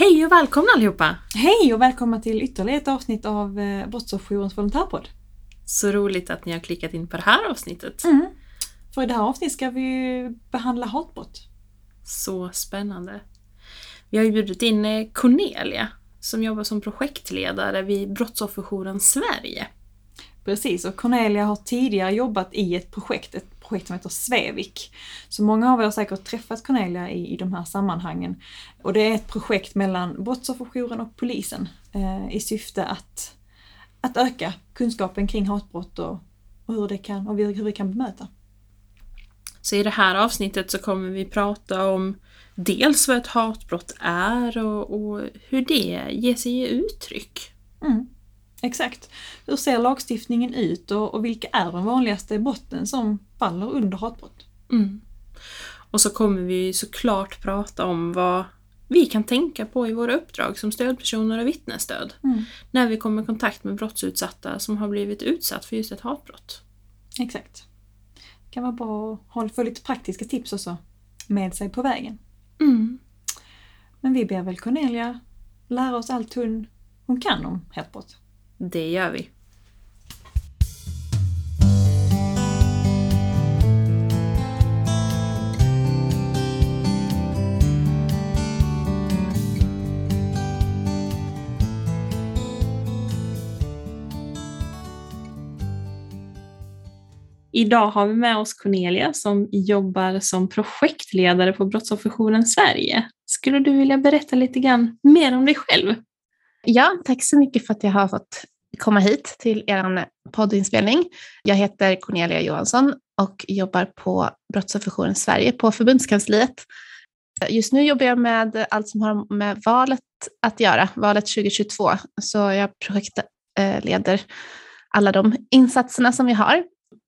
Hej och välkomna allihopa! Hej och välkomna till ytterligare ett avsnitt av eh, Brottsofferjourens volontärpodd. Så roligt att ni har klickat in på det här avsnittet. Mm. För i det här avsnittet ska vi behandla hatbrott. Så spännande. Vi har ju bjudit in eh, Cornelia som jobbar som projektledare vid Brottsofferjouren Sverige. Precis, och Cornelia har tidigare jobbat i ett projekt, ett projekt som heter Svevik. Så många av er har säkert träffat Cornelia i, i de här sammanhangen. Och det är ett projekt mellan Brottsofferjouren och polisen eh, i syfte att, att öka kunskapen kring hatbrott och, och hur det kan och hur vi kan bemöta. Så i det här avsnittet så kommer vi prata om dels vad ett hatbrott är och, och hur det ger sig i uttryck. Mm. Exakt. Hur ser lagstiftningen ut och, och vilka är de vanligaste brotten som faller under hatbrott? Mm. Och så kommer vi såklart prata om vad vi kan tänka på i våra uppdrag som stödpersoner och vittnesstöd. Mm. När vi kommer i kontakt med brottsutsatta som har blivit utsatt för just ett hatbrott. Exakt. Det kan vara bra att få lite praktiska tips också med sig på vägen. Mm. Men vi ber väl Cornelia lära oss allt hon, hon kan om hatbrott. Det gör vi. Idag har vi med oss Cornelia som jobbar som projektledare på Brottsofferjouren Sverige. Skulle du vilja berätta lite grann mer om dig själv? Ja, tack så mycket för att jag har fått komma hit till er poddinspelning. Jag heter Cornelia Johansson och jobbar på Brottsofferjouren Sverige på förbundskansliet. Just nu jobbar jag med allt som har med valet att göra, valet 2022. Så jag projektleder alla de insatserna som vi har.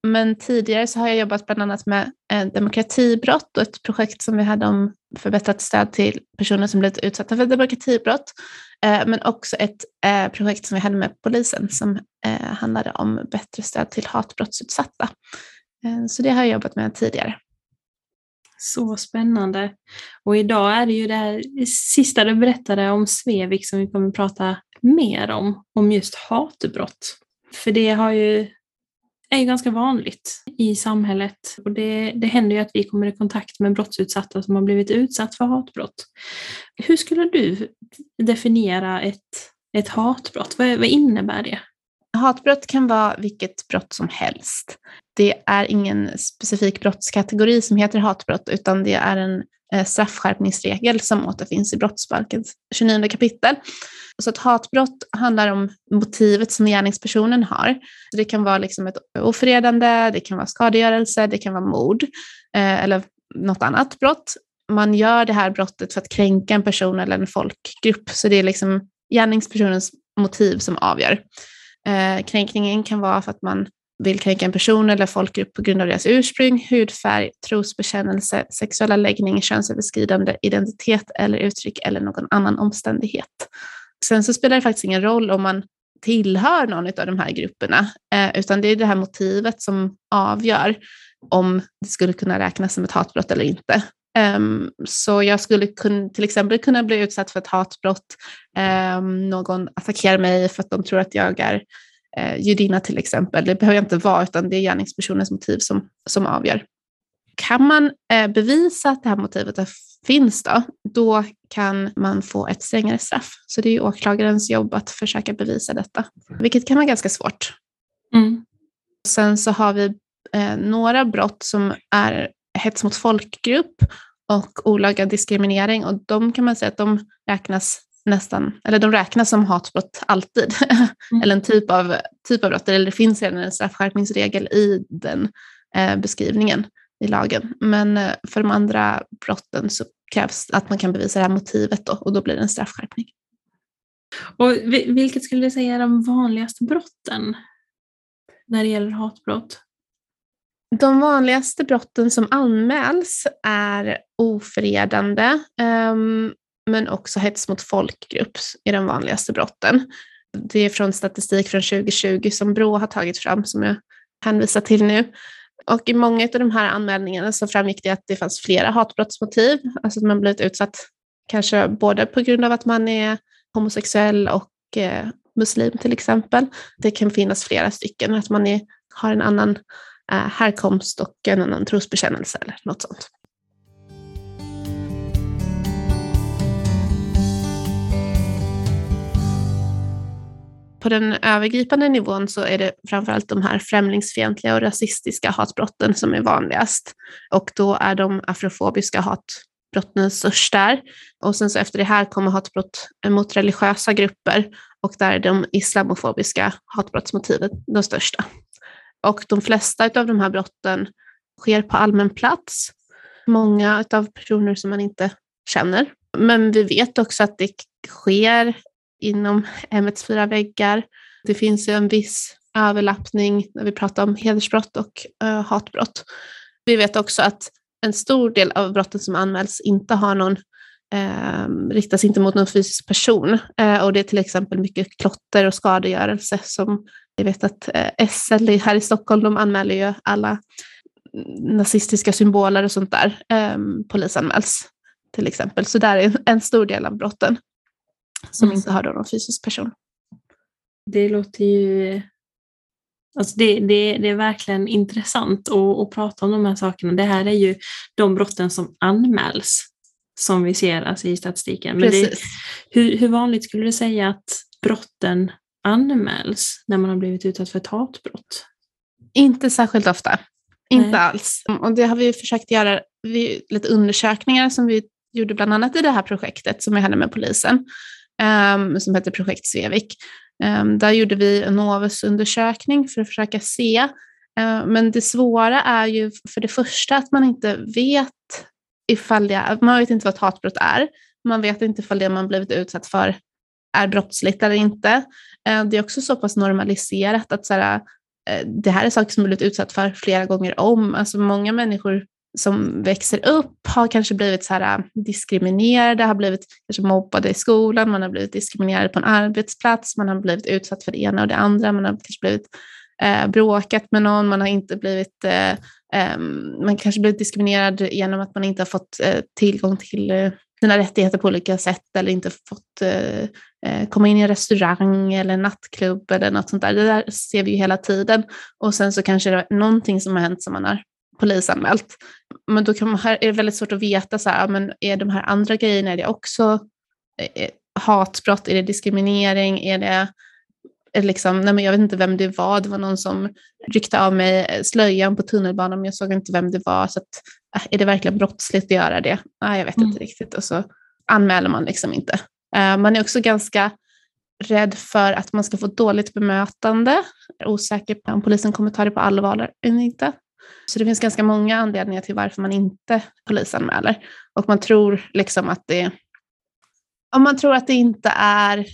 Men tidigare så har jag jobbat bland annat med eh, demokratibrott och ett projekt som vi hade om förbättrat stöd till personer som blivit utsatta för demokratibrott. Eh, men också ett eh, projekt som vi hade med polisen som eh, handlade om bättre stöd till hatbrottsutsatta. Så det har jag jobbat med tidigare. Så spännande. Och idag är det ju det här sista du berättade om Svevik som vi kommer att prata mer om, om just hatbrott. För det har ju är ju ganska vanligt i samhället och det, det händer ju att vi kommer i kontakt med brottsutsatta som har blivit utsatt för hatbrott. Hur skulle du definiera ett, ett hatbrott? Vad, vad innebär det? Hatbrott kan vara vilket brott som helst. Det är ingen specifik brottskategori som heter hatbrott utan det är en eh, straffskärpningsregel som återfinns i brottsbalkens 29 kapitel. Så att hatbrott handlar om motivet som gärningspersonen har. Det kan vara liksom ett ofredande, det kan vara skadegörelse, det kan vara mord eh, eller något annat brott. Man gör det här brottet för att kränka en person eller en folkgrupp, så det är liksom gärningspersonens motiv som avgör. Eh, kränkningen kan vara för att man vill kränka en person eller folkgrupp på grund av deras ursprung, hudfärg, trosbekännelse, sexuella läggning, könsöverskridande identitet eller uttryck eller någon annan omständighet. Sen så spelar det faktiskt ingen roll om man tillhör någon av de här grupperna, eh, utan det är det här motivet som avgör om det skulle kunna räknas som ett hatbrott eller inte. Um, så jag skulle kun, till exempel kunna bli utsatt för ett hatbrott, um, någon attackerar mig för att de tror att jag är uh, judinna till exempel. Det behöver jag inte vara, utan det är gärningspersonens motiv som, som avgör. Kan man uh, bevisa att det här motivet finns då, då kan man få ett strängare straff. Så det är åklagarens jobb att försöka bevisa detta, vilket kan vara ganska svårt. Mm. Sen så har vi eh, några brott som är hets mot folkgrupp och olaga diskriminering och de kan man säga att de räknas nästan, eller de räknas som hatbrott alltid. Mm. eller en typ av, typ av brott, eller det finns redan en straffskärpningsregel i den eh, beskrivningen i lagen. Men eh, för de andra brotten så krävs att man kan bevisa det här motivet då, och då blir det en straffskärpning. Och vilket skulle du säga är de vanligaste brotten när det gäller hatbrott? De vanligaste brotten som anmäls är ofredande, um, men också hets mot folkgrupp är de vanligaste brotten. Det är från statistik från 2020 som Brå har tagit fram, som jag hänvisar till nu. Och i många av de här anmälningarna så framgick det att det fanns flera hatbrottsmotiv, alltså att man blivit utsatt kanske både på grund av att man är homosexuell och eh, muslim till exempel. Det kan finnas flera stycken, att man är, har en annan Eh, härkomst och en annan trosbekännelse eller något sånt. på den övergripande nivån så är det framförallt de här främlingsfientliga och rasistiska hatbrotten som är vanligast. Och då är de afrofobiska hatbrotten störst där. Och sen så efter det här kommer hatbrott mot religiösa grupper och där är de islamofobiska hatbrottsmotivet de största. Och de flesta av de här brotten sker på allmän plats. Många av personer som man inte känner. Men vi vet också att det sker inom hemmets fyra väggar. Det finns ju en viss överlappning när vi pratar om hedersbrott och uh, hatbrott. Vi vet också att en stor del av brotten som anmäls inte har någon, eh, riktas inte mot någon fysisk person. Eh, och det är till exempel mycket klotter och skadegörelse som vi vet att eh, SL här i Stockholm, de anmäler ju alla nazistiska symboler och sånt där eh, polisanmäls till exempel. Så där är en stor del av brotten som mm. inte har någon fysisk person. Det låter ju... Alltså det, det, det är verkligen intressant att, att prata om de här sakerna. Det här är ju de brotten som anmäls som vi ser alltså i statistiken. Men det, hur, hur vanligt skulle du säga att brotten anmäls när man har blivit utsatt för ett hatbrott? Inte särskilt ofta. Inte Nej. alls. Och det har vi försökt göra vid lite undersökningar som vi gjorde bland annat i det här projektet som vi hade med polisen um, som heter Projekt Svevik. Um, där gjorde vi en Novus-undersökning för att försöka se. Uh, men det svåra är ju för det första att man inte vet ifall det, man vet inte vad ett hatbrott är. Man vet inte ifall det man blivit utsatt för är brottsligt eller inte. Eh, det är också så pass normaliserat att så här, eh, det här är saker som man blivit utsatt för flera gånger om. Alltså många människor som växer upp har kanske blivit så här eh, diskriminerade, har blivit kanske mobbade i skolan, man har blivit diskriminerad på en arbetsplats, man har blivit utsatt för det ena och det andra, man har kanske blivit eh, bråkat med någon, man har inte blivit eh, ehm, man kanske blivit diskriminerad genom att man inte har fått tillgång till sina rättigheter på olika sätt eller inte fått eh, eh, komma in i en restaurang eller en nattklubb eller något sånt där. Det där ser vi ju hela tiden. Och sen så kanske det är någonting som har hänt som man har polisanmält. Men då kan man, är det väldigt svårt att veta, så här, men är de här andra grejerna, är det också eh, eh, hatbrott, är det diskriminering, är det liksom, nej men jag vet inte vem det var, det var någon som ryckte av mig slöjan på tunnelbanan, men jag såg inte vem det var, så att, äh, är det verkligen brottsligt att göra det? Nej, jag vet mm. inte riktigt. Och så anmäler man liksom inte. Man är också ganska rädd för att man ska få dåligt bemötande, osäker på om polisen kommer ta det på allvar eller inte. Så det finns ganska många anledningar till varför man inte polisanmäler. Och man tror liksom att det om man tror att det inte är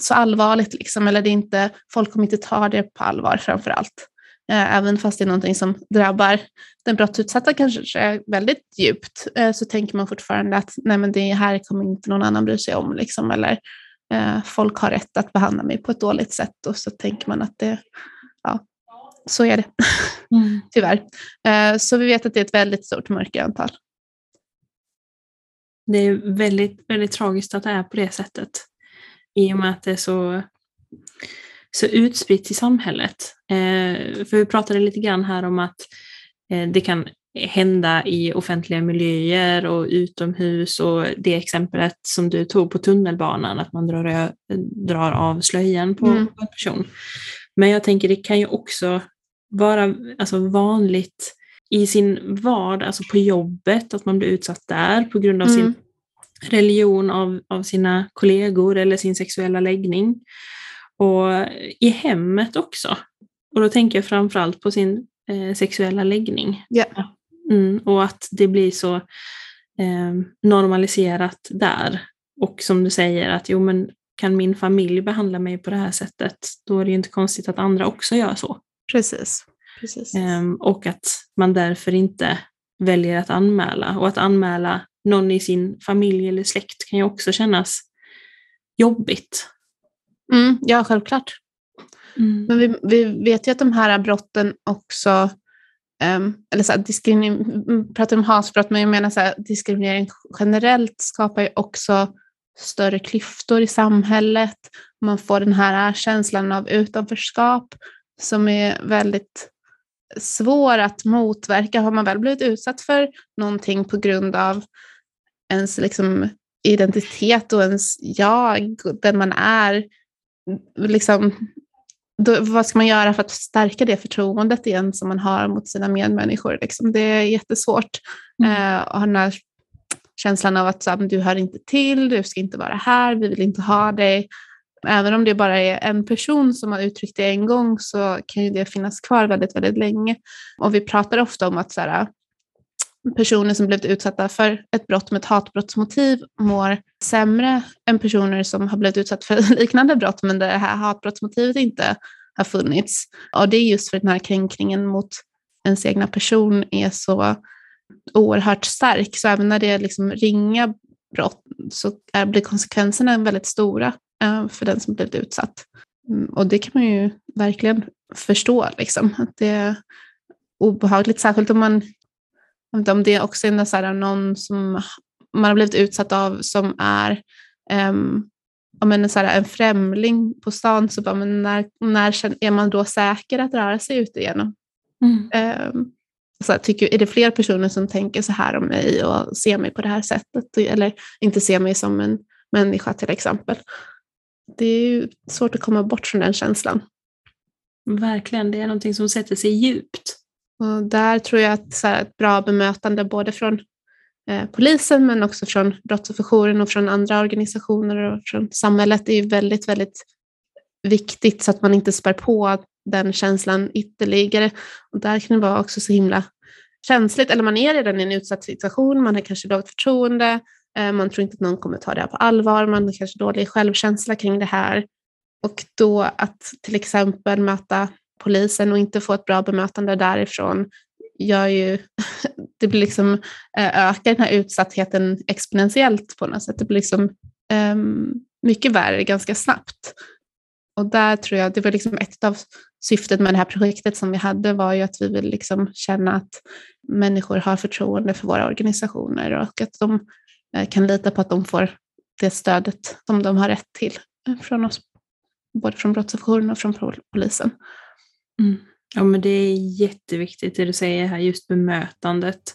så allvarligt, liksom, eller det inte, folk kommer inte ta det på allvar framför allt. Eh, även fast det är någonting som drabbar den brottsutsatta kanske väldigt djupt, eh, så tänker man fortfarande att nej, men det här kommer inte någon annan bry sig om. Liksom, eller eh, folk har rätt att behandla mig på ett dåligt sätt och så tänker man att det, ja, så är det. Mm. Tyvärr. Så vi vet att det är ett väldigt stort mörkertal. Det är väldigt, väldigt tragiskt att det är på det sättet. I och med att det är så, så utspritt i samhället. Eh, för vi pratade lite grann här om att eh, det kan hända i offentliga miljöer och utomhus och det exemplet som du tog på tunnelbanan, att man drar, drar av slöjan på mm. en person. Men jag tänker det kan ju också vara alltså, vanligt i sin vardag, alltså på jobbet, att man blir utsatt där på grund av mm. sin religion av, av sina kollegor eller sin sexuella läggning. Och i hemmet också. Och då tänker jag framförallt på sin eh, sexuella läggning. Yeah. Mm, och att det blir så eh, normaliserat där. Och som du säger att jo men kan min familj behandla mig på det här sättet, då är det ju inte konstigt att andra också gör så. Precis. Um, och att man därför inte väljer att anmäla. Och att anmäla någon i sin familj eller släkt kan ju också kännas jobbigt. Mm, ja, självklart. Mm. Men vi, vi vet ju att de här brotten också um, eller så här, diskriminering, pratar om hatbrott, men jag menar så här, diskriminering generellt skapar ju också större klyftor i samhället. Man får den här känslan av utanförskap som är väldigt svår att motverka. Har man väl blivit utsatt för någonting på grund av ens liksom, identitet och ens jag, den man är, liksom, då, vad ska man göra för att stärka det förtroendet igen som man har mot sina medmänniskor? Liksom? Det är jättesvårt. Mm. Eh, och den här känslan av att så, du hör inte till, du ska inte vara här, vi vill inte ha dig. Även om det bara är en person som har uttryckt det en gång så kan ju det finnas kvar väldigt, väldigt länge. Och vi pratar ofta om att så här, personer som blivit utsatta för ett brott med ett hatbrottsmotiv mår sämre än personer som har blivit utsatta för liknande brott men där det här hatbrottsmotivet inte har funnits. Och det är just för att den här kränkningen mot ens egna person är så oerhört stark. Så även när det är liksom ringa brott så är, blir konsekvenserna väldigt stora för den som blivit utsatt. Mm, och det kan man ju verkligen förstå, liksom, att det är obehagligt, särskilt om man om det också är så här, någon som man har blivit utsatt av som är um, men, så här, en främling på stan, så bara, men när, när är man då säker att röra sig ute igen? Mm. Um, så här, tycker, är det fler personer som tänker så här om mig och ser mig på det här sättet eller inte ser mig som en människa till exempel. Det är ju svårt att komma bort från den känslan. Verkligen, det är någonting som sätter sig djupt. Och där tror jag att så här, ett bra bemötande både från eh, polisen men också från brottsofferjouren och från andra organisationer och från samhället är väldigt, väldigt viktigt så att man inte spär på den känslan ytterligare. Och där kan det vara också så himla känsligt, eller man är redan i en utsatt situation, man har kanske lågt förtroende, Eh, man tror inte att någon kommer ta det här på allvar, man har kanske dålig självkänsla kring det här. Och då att till exempel möta polisen och inte få ett bra bemötande därifrån gör ju, det blir liksom, eh, ökar den här utsattheten exponentiellt på något sätt. Det blir liksom um, mycket värre ganska snabbt. Och där tror jag, det var liksom ett av syftet med det här projektet som vi hade var ju att vi vill liksom känna att människor har förtroende för våra organisationer och att de kan lita på att de får det stödet som de har rätt till eh, från oss, både från brottsofferjouren och från polisen. Mm. Ja, men det är jätteviktigt det du säger här, just bemötandet.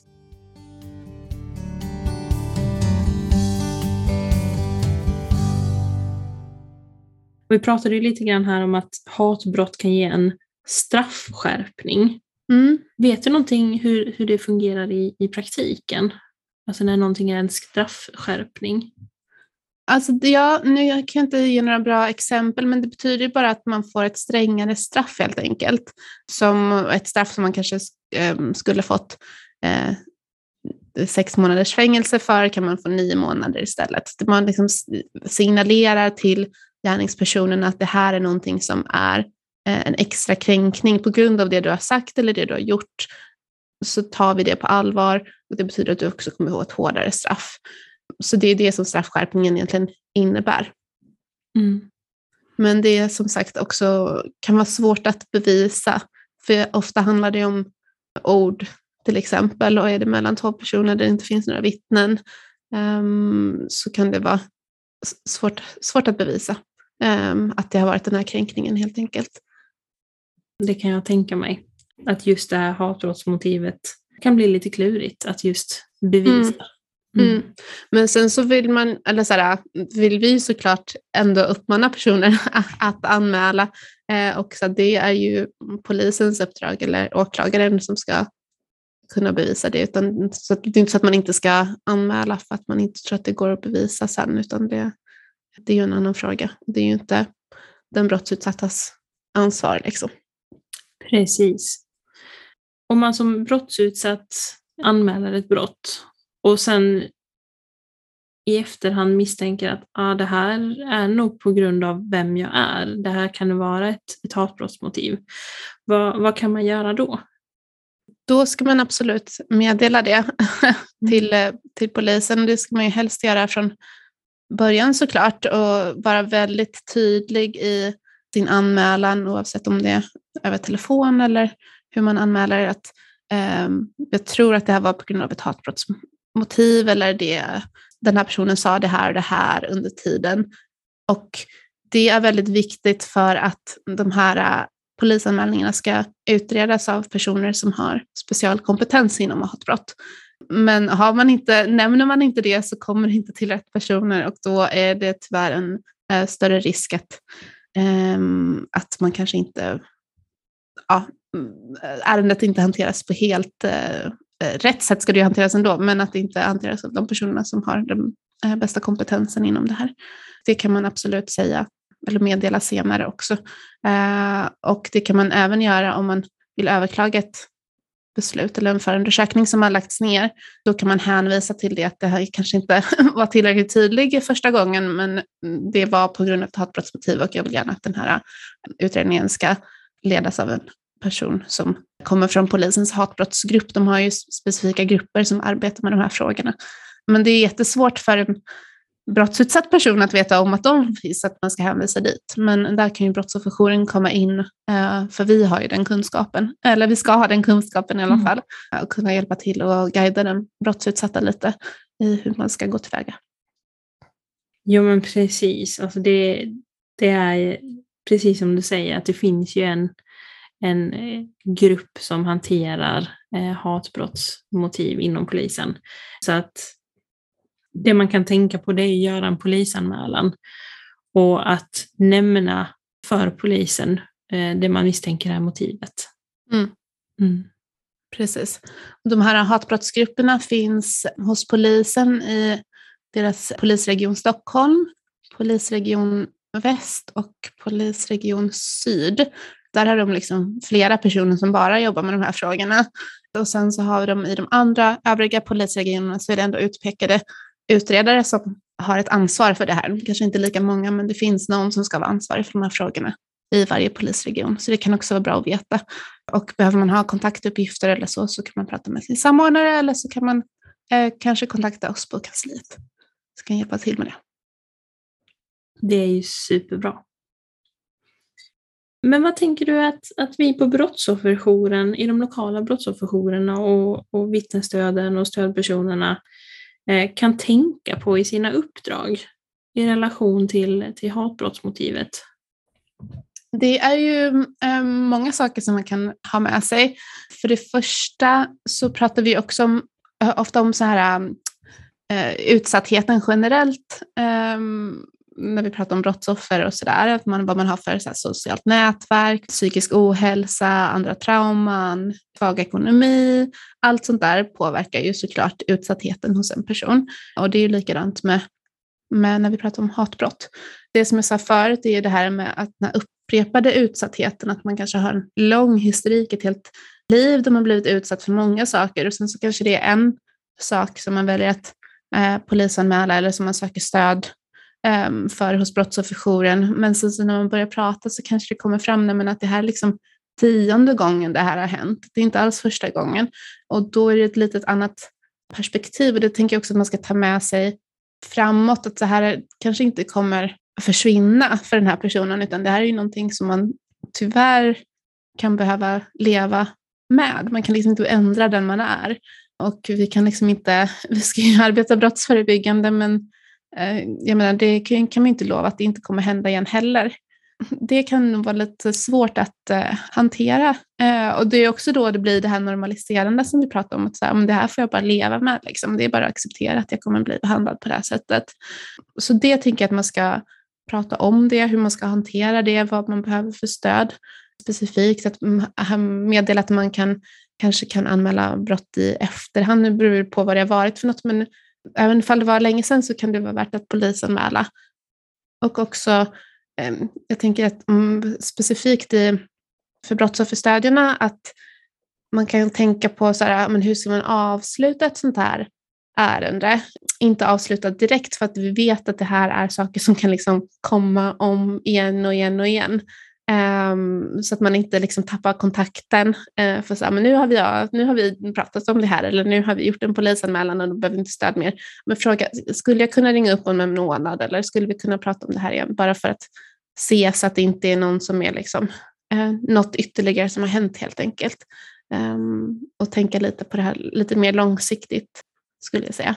Vi pratade ju lite grann här om att hatbrott kan ge en straffskärpning. Mm. Vet du någonting hur, hur det fungerar i, i praktiken? Alltså när någonting är en straffskärpning? Alltså, ja, nu jag kan jag inte ge några bra exempel, men det betyder bara att man får ett strängare straff helt enkelt. Som ett straff som man kanske eh, skulle fått eh, sex månaders fängelse för kan man få nio månader istället. Man liksom signalerar till gärningspersonen att det här är någonting som är eh, en extra kränkning på grund av det du har sagt eller det du har gjort. Så tar vi det på allvar och det betyder att du också kommer få ett hårdare straff. Så det är det som straffskärpningen egentligen innebär. Mm. Men det är som sagt också kan vara svårt att bevisa, för ofta handlar det om ord till exempel och är det mellan två personer där det inte finns några vittnen um, så kan det vara svårt, svårt att bevisa um, att det har varit den här kränkningen helt enkelt. Det kan jag tänka mig. Att just det här hatbrottsmotivet kan bli lite klurigt att just bevisa. Mm. Mm. mm. Men sen så vill man, eller så här, vill vi såklart ändå uppmana personer att anmäla. Eh, och så det är ju polisens uppdrag eller åklagaren som ska kunna bevisa det. Utan, så det är inte så att man inte ska anmäla för att man inte tror att det går att bevisa sen, utan det, det är ju en annan fråga. Det är ju inte den brottsutsattas ansvar. Liksom. Precis. Om man som brottsutsatt anmäler ett brott och sen i efterhand misstänker att ah, det här är nog på grund av vem jag är. Det här kan vara ett, ett hatbrottsmotiv. Vad, vad kan man göra då? Då ska man absolut meddela det till, mm. till polisen. Det ska man ju helst göra från början såklart och vara väldigt tydlig i sin anmälan oavsett om det är över telefon eller hur man anmäler att eh, jag tror att det här var på grund av ett hatbrottsmotiv eller det, den här personen sa det här och det här under tiden. Och det är väldigt viktigt för att de här äh, polisanmälningarna ska utredas av personer som har specialkompetens inom hatbrott. Men har man inte, nämner man inte det så kommer det inte till rätt personer och då är det tyvärr en eh, större risk att, eh, att man kanske inte, ja, Eh, ärendet inte hanteras på helt eh, eh, rätt sätt ska det ju hanteras ändå, men att det inte hanteras av de personerna som har den eh, bästa kompetensen inom det här. Det kan man absolut säga eller meddela senare också. Eh, och det kan man även göra om man vill överklaga ett beslut eller en förundersökning som har lagts ner. Då kan man hänvisa till det att det här kanske inte var tillräckligt tydlig första gången, men det var på grund av ett hatbrottsmotiv och jag vill gärna att den här utredningen ska ledas av en person som kommer från polisens hatbrottsgrupp. De har ju specifika grupper som arbetar med de här frågorna. Men det är jättesvårt för en brottsutsatt person att veta om att de finns, att man ska hänvisa dit. Men där kan ju brottsofferjouren komma in, eh, för vi har ju den kunskapen, eller vi ska ha den kunskapen i alla mm. fall, och kunna hjälpa till och guida den brottsutsatta lite i hur man ska gå tillväga. Jo men precis, alltså det, det är precis som du säger att det finns ju en, en eh, grupp som hanterar eh, hatbrottsmotiv inom polisen. Så att det man kan tänka på det är att göra en polisanmälan och att nämna för polisen eh, det man misstänker är motivet. Mm. Mm. Precis. De här hatbrottsgrupperna finns hos polisen i deras polisregion Stockholm, polisregion Väst och polisregion Syd. Där har de liksom flera personer som bara jobbar med de här frågorna. Och sen så har de i de andra övriga polisregionerna så är det ändå utpekade utredare som har ett ansvar för det här. Kanske inte lika många, men det finns någon som ska vara ansvarig för de här frågorna i varje polisregion. Så det kan också vara bra att veta. Och behöver man ha kontaktuppgifter eller så, så kan man prata med sin samordnare eller så kan man eh, kanske kontakta oss på kansliet. Så kan hjälpa till med det. Det är ju superbra. Men vad tänker du att, att vi på brottsofferjouren, i de lokala brottsofferjourerna och, och vittnesstöden och stödpersonerna Eh, kan tänka på i sina uppdrag i relation till, till hatbrottsmotivet? Det är ju eh, många saker som man kan ha med sig. För det första så pratar vi också om, eh, ofta om så här, eh, utsattheten generellt. Ehm, när vi pratar om brottsoffer och sådär, man, vad man har för så här, socialt nätverk, psykisk ohälsa, andra trauman, svag ekonomi. Allt sånt där påverkar ju såklart utsattheten hos en person. Och det är ju likadant med, med när vi pratar om hatbrott. Det som jag sa förut är ju det här med att den upprepade utsattheten, att man kanske har en lång historik, ett helt liv där man blivit utsatt för många saker och sen så kanske det är en sak som man väljer att eh, polisanmäla eller som man söker stöd um, för hos brottsofferjouren. Men så, så, när man börjar prata så kanske det kommer fram men att det här är liksom tionde gången det här har hänt. Det är inte alls första gången. Och då är det ett litet annat perspektiv och det tänker jag också att man ska ta med sig framåt, att det här kanske inte kommer försvinna för den här personen, utan det här är ju någonting som man tyvärr kan behöva leva med. Man kan liksom inte ändra den man är. Och vi kan liksom inte, vi ska ju arbeta brottsförebyggande, men Eh, jag menar, det kan, kan man inte lova att det inte kommer hända igen heller. Det kan vara lite svårt att eh, hantera. Eh, och det är också då det blir det här normaliserande som vi pratar om, att så här, det här får jag bara leva med. Liksom. Det är bara att acceptera att jag kommer bli behandlad på det här sättet. Så det tänker jag att man ska prata om det, hur man ska hantera det, vad man behöver för stöd specifikt. Att meddela att man kan, kanske kan anmäla brott i efterhand. Nu beror det på vad det har varit för något, men även om det var länge sedan så kan det vara värt att polisanmäla. Och också, ehm, jag tänker att mm, specifikt i, för brottsofferstödjarna att man kan tänka på så här, men hur ska man avsluta ett sånt här ärende? Inte avsluta direkt för att vi vet att det här är saker som kan liksom komma om igen och igen och igen. Um, så att man inte liksom tappar kontakten. Uh, för så här, men nu, har vi, ja, nu har vi pratat om det här eller nu har vi gjort en polisanmälan och då behöver vi inte stöd mer. Men fråga, skulle jag kunna ringa upp om en månad eller skulle vi kunna prata om det här igen? Bara för att se så att det inte är någon som är liksom, uh, något ytterligare som har hänt helt enkelt. Um, och tänka lite på det här lite mer långsiktigt skulle jag säga.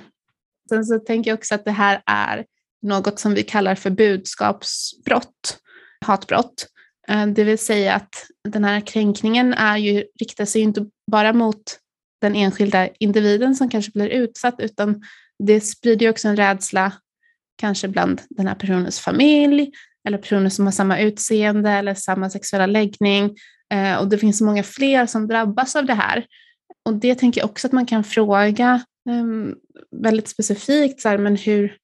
Sen så tänker jag också att det här är något som vi kallar för budskapsbrott, hatbrott. Eh, det vill säga att den här kränkningen är ju, riktar sig inte bara mot den enskilda individen som kanske blir utsatt, utan det sprider också en rädsla kanske bland den här personens familj eller personer som har samma utseende eller samma sexuella läggning. Eh, och det finns många fler som drabbas av det här. Och det tänker jag också att man kan fråga ehm, väldigt specifikt, så här, men hur,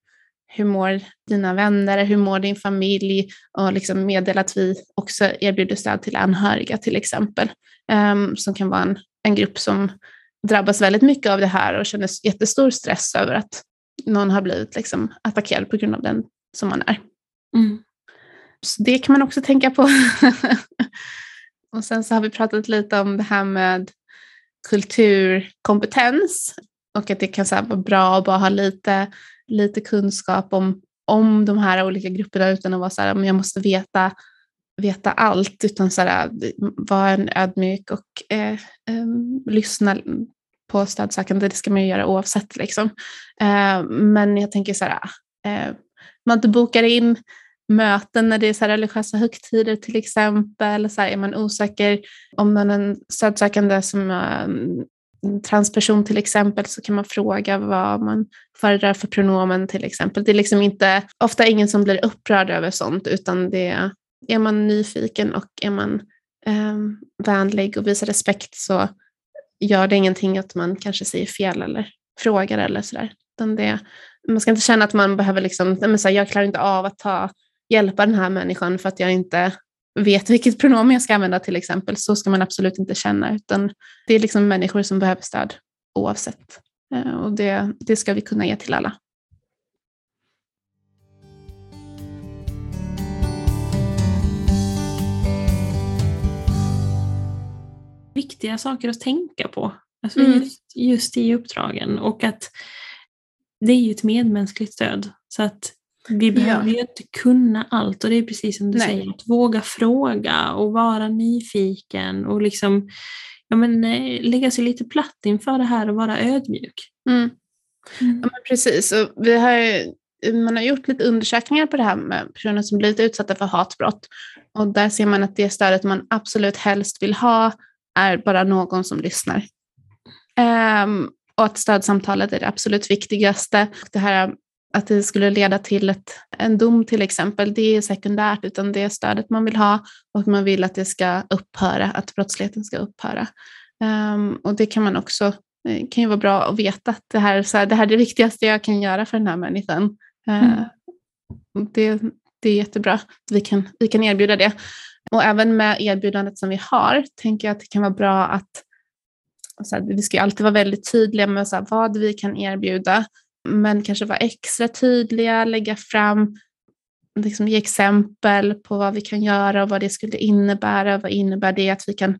hur mår dina vänner, hur mår din familj och liksom meddela att vi också erbjuder stöd till anhöriga till exempel, eh, som kan vara en, en grupp som drabbas väldigt mycket av det här och känner jättestor stress över att någon har blivit liksom attackerad på grund av den som man är. Mm. Så det kan man också tänka på. och sen så har vi pratat lite om det här med kulturkompetens och att det kan så vara bra att bara ha lite, lite kunskap om, om de här olika grupperna utan att vara så här, men jag måste veta, veta allt, utan så här, vara en ödmjuk och eh, eh, lyssna på stödsökande, det ska man ju göra oavsett. Liksom. Eh, men jag tänker så här, eh, man inte bokar in möten när det är så religiösa högtider till exempel. Så här, är man osäker om man är en stödsökande som ehm, transperson till exempel så kan man fråga vad man föredrar för pronomen till exempel. Det är liksom inte, ofta ingen som blir upprörd över sånt utan det är, man nyfiken och är man eh, vänlig och visar respekt så gör det ingenting att man kanske säger fel eller frågar eller sådär. Man ska inte känna att man behöver liksom, men så här, jag klarar inte av att ta, hjälpa den här människan för att jag inte vet vilket pronomen jag ska använda till exempel. Så ska man absolut inte känna, utan det är liksom människor som behöver stöd oavsett. Eh, och det, det ska vi kunna ge till alla. viktiga saker att tänka på. Alltså mm. just, just i uppdragen och att det är ju ett medmänskligt stöd. Så att vi behöver ja. ju inte kunna allt och det är precis som du Nej. säger, att våga fråga och vara nyfiken och liksom ja, men, eh, lägga sig lite platt inför det här och vara ödmjuk. Mm. Mm. Ja, precis, och vi har, man har gjort lite undersökningar på det här med personer som blivit utsatta för hatbrott och där ser man att det stödet man absolut helst vill ha är bara någon som lyssnar. Um, och att stödsamtalet är det absolut viktigaste. Det här att det skulle leda till ett, en dom till exempel, det är sekundärt, utan det är stödet man vill ha och man vill att det ska upphöra, att brottsligheten ska upphöra. Um, och det kan man också, eh, kan ju vara bra att veta att det här, så här, det här är det viktigaste jag kan göra för den här människan. Uh, mm. det, det är jättebra att vi kan, vi kan erbjuda det. Och även med erbjudandet som vi har tänker jag att det kan vara bra att så här, vi ska alltid vara väldigt tydliga med så här, vad vi kan erbjuda, men kanske vara extra tydliga, lägga fram, liksom ge exempel på vad vi kan göra och vad det skulle innebära. Vad innebär det att vi kan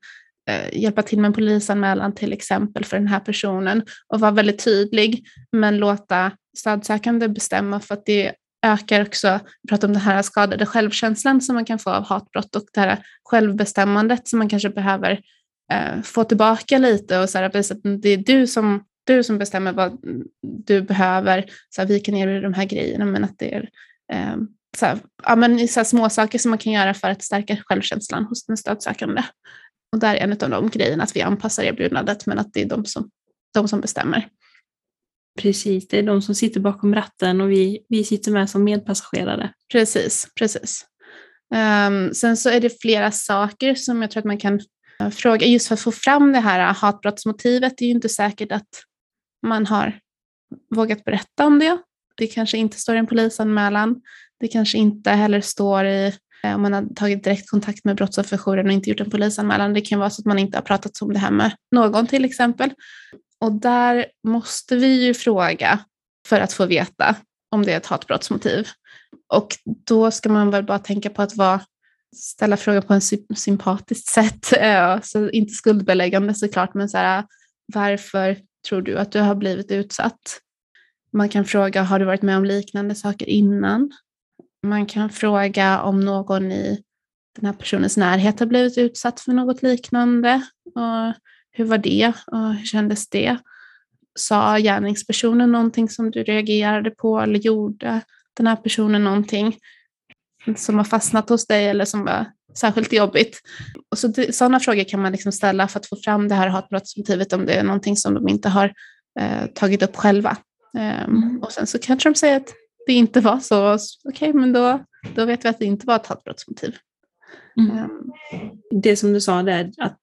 eh, hjälpa till med en polisanmälan till exempel för den här personen och vara väldigt tydlig, men låta stödsökande bestämma för att det ökar också, vi pratar om den här skadade självkänslan som man kan få av hatbrott och det här självbestämmandet som man kanske behöver eh, få tillbaka lite och så här, visa att det är du som, du som bestämmer vad du behöver. Så här, vi kan erbjuda de här grejerna men att det är eh, så här, ja, men så här små saker som man kan göra för att stärka självkänslan hos den stödsökande. Och där är en av de grejerna att vi anpassar erbjudandet men att det är de som, de som bestämmer. Precis, det är de som sitter bakom ratten och vi, vi sitter med som medpassagerare. Precis, precis. Um, sen så är det flera saker som jag tror att man kan uh, fråga, just för att få fram det här hatbrottsmotivet. Det är ju inte säkert att man har vågat berätta om det. Det kanske inte står i en polisanmälan. Det kanske inte heller står i eh, om man har tagit direkt kontakt med brottsofferjouren och inte gjort en polisanmälan. Det kan vara så att man inte har pratat om det här med någon till exempel. Och där måste vi ju fråga för att få veta om det är ett hatbrottsmotiv. Och då ska man väl bara tänka på att vara, ställa frågan på ett sympatiskt sätt. Så inte skuldbeläggande såklart, men så här, varför tror du att du har blivit utsatt? Man kan fråga, har du varit med om liknande saker innan? Man kan fråga om någon i den här personens närhet har blivit utsatt för något liknande. Och hur var det och hur kändes det? Sa gärningspersonen någonting som du reagerade på eller gjorde den här personen någonting som har fastnat hos dig eller som var särskilt jobbigt? Och så det, sådana frågor kan man liksom ställa för att få fram det här hatbrottsmotivet om det är någonting som de inte har eh, tagit upp själva. Um. Och sen så kanske de säger att det inte var så, okej okay, men då, då vet vi att det inte var ett hatbrottsmotiv. Mm. Um. Det som du sa där, att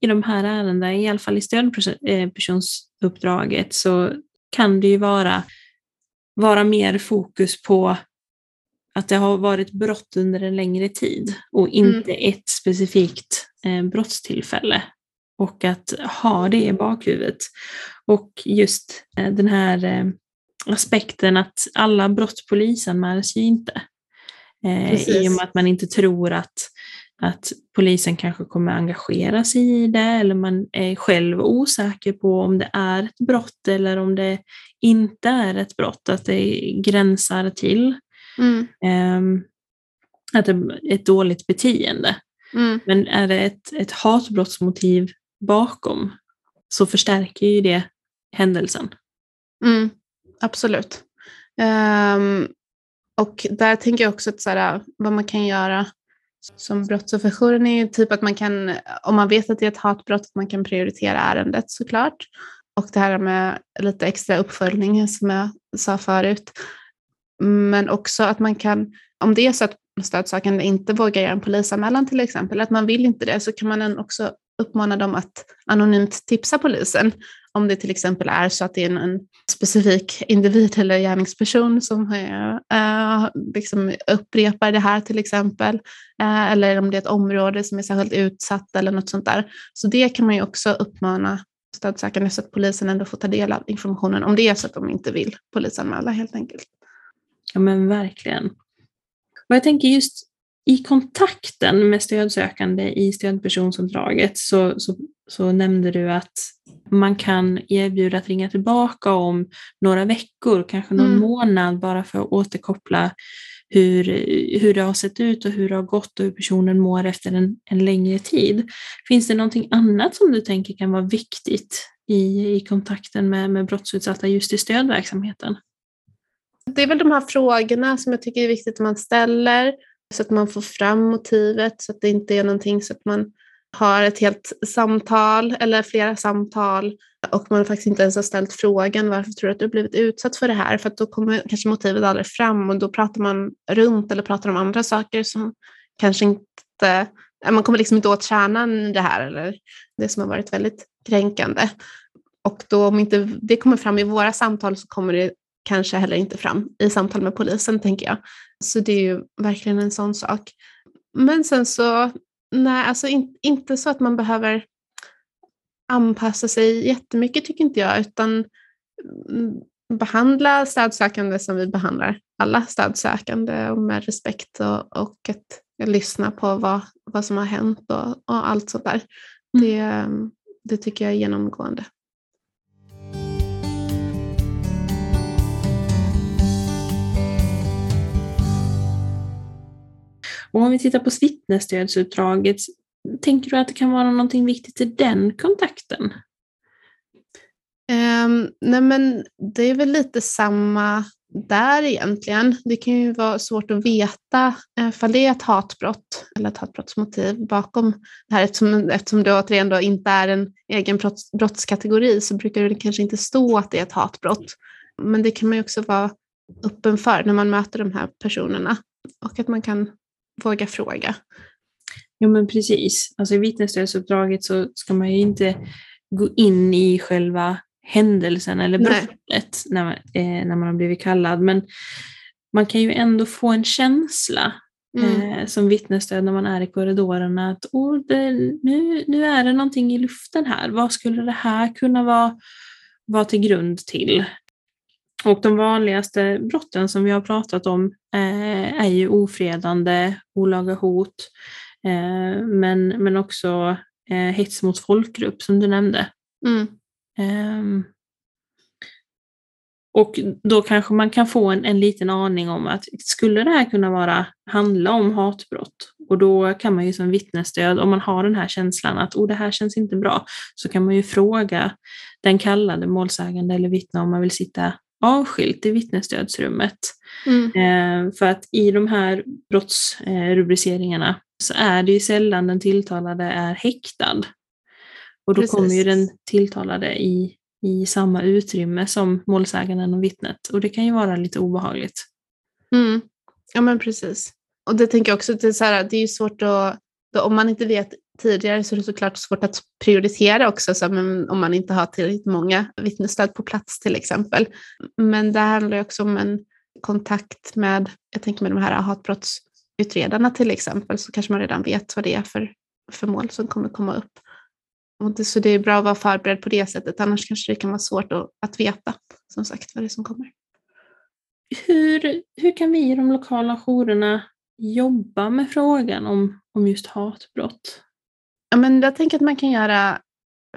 i de här ärendena, i alla fall i stödpersonsuppdraget, så kan det ju vara, vara mer fokus på att det har varit brott under en längre tid och inte mm. ett specifikt eh, brottstillfälle. Och att ha det i bakhuvudet. Och just eh, den här eh, aspekten att alla brott polisanmäls ju inte. Eh, I och med att man inte tror att, att polisen kanske kommer engagera sig i det eller man är själv osäker på om det är ett brott eller om det inte är ett brott, att det gränsar till mm. eh, att det är ett dåligt beteende. Mm. Men är det ett, ett hatbrottsmotiv bakom så förstärker ju det händelsen. Mm, absolut. Um, och där tänker jag också att så här, vad man kan göra som brottsofferjouren är typ att man kan, om man vet att det är ett hatbrott, att man kan prioritera ärendet såklart. Och det här med lite extra uppföljning som jag sa förut. Men också att man kan, om det är så att stödsökande inte vågar göra en polisanmälan till exempel, att man vill inte det, så kan man också uppmana dem att anonymt tipsa polisen om det till exempel är så att det är en, en specifik individ eller gärningsperson som äh, liksom upprepar det här till exempel, äh, eller om det är ett område som är särskilt utsatt eller något sånt där. Så det kan man ju också uppmana stödsökande så att polisen ändå får ta del av informationen om det är så att de inte vill polisanmäla helt enkelt. Ja men verkligen. Och jag tänker just i kontakten med stödsökande i stödpersonsuppdraget så, så, så nämnde du att man kan erbjuda att ringa tillbaka om några veckor, kanske någon mm. månad bara för att återkoppla hur, hur det har sett ut och hur det har gått och hur personen mår efter en, en längre tid. Finns det någonting annat som du tänker kan vara viktigt i, i kontakten med, med brottsutsatta just i stödverksamheten? Det är väl de här frågorna som jag tycker är viktigt att man ställer så att man får fram motivet så att det inte är någonting så att man har ett helt samtal eller flera samtal och man faktiskt inte ens har ställt frågan varför tror du att du blivit utsatt för det här? För att då kommer kanske motivet aldrig fram och då pratar man runt eller pratar om andra saker som kanske inte, man kommer liksom inte åt kärnan i det här eller det som har varit väldigt kränkande. Och då om inte det kommer fram i våra samtal så kommer det kanske heller inte fram i samtal med polisen tänker jag. Så det är ju verkligen en sån sak. Men sen så, nej, alltså in, inte så att man behöver anpassa sig jättemycket tycker inte jag, utan mm, behandla stödsökande som vi behandlar alla stödsökande och med respekt och, och att lyssna på vad, vad som har hänt och, och allt sånt där. Mm. Det, det tycker jag är genomgående. Och om vi tittar på vittnesstödsutdraget, tänker du att det kan vara någonting viktigt i den kontakten? Um, nej men det är väl lite samma där egentligen. Det kan ju vara svårt att veta eh, ifall det är ett hatbrott eller ett hatbrottsmotiv bakom det här. Eftersom, eftersom det återigen då inte är en egen brotts, brottskategori så brukar det kanske inte stå att det är ett hatbrott. Men det kan man ju också vara öppen för när man möter de här personerna och att man kan våga fråga. Jo men precis. Alltså i vittnesstödsuppdraget så ska man ju inte gå in i själva händelsen eller brottet när man, eh, när man har blivit kallad. Men man kan ju ändå få en känsla mm. eh, som vittnesstöd när man är i korridorerna att oh, det, nu, nu är det någonting i luften här. Vad skulle det här kunna vara, vara till grund till? Och de vanligaste brotten som vi har pratat om eh, är ju ofredande, olaga hot, eh, men, men också eh, hets mot folkgrupp som du nämnde. Mm. Ehm, och då kanske man kan få en, en liten aning om att skulle det här kunna vara, handla om hatbrott? Och då kan man ju som vittnesstöd, om man har den här känslan att oh, det här känns inte bra, så kan man ju fråga den kallade målsägande eller vittne om man vill sitta avskilt i vittnesstödsrummet. Mm. Eh, för att i de här brottsrubriceringarna så är det ju sällan den tilltalade är häktad. Och då precis. kommer ju den tilltalade i, i samma utrymme som målsäganden och vittnet och det kan ju vara lite obehagligt. Mm. Ja men precis. Och det tänker jag också, det är, så här, det är ju svårt att, om man inte vet tidigare så är det såklart svårt att prioritera också, så, men om man inte har tillräckligt många vittnesstöd på plats till exempel. Men det handlar också om en kontakt med, jag tänker med de här hatbrottsutredarna till exempel, så kanske man redan vet vad det är för, för mål som kommer komma upp. Och det, så det är bra att vara förberedd på det sättet, annars kanske det kan vara svårt att, att veta som sagt vad det är som kommer. Hur, hur kan vi i de lokala jourerna jobba med frågan om, om just hatbrott? Ja, men jag tänker att man kan göra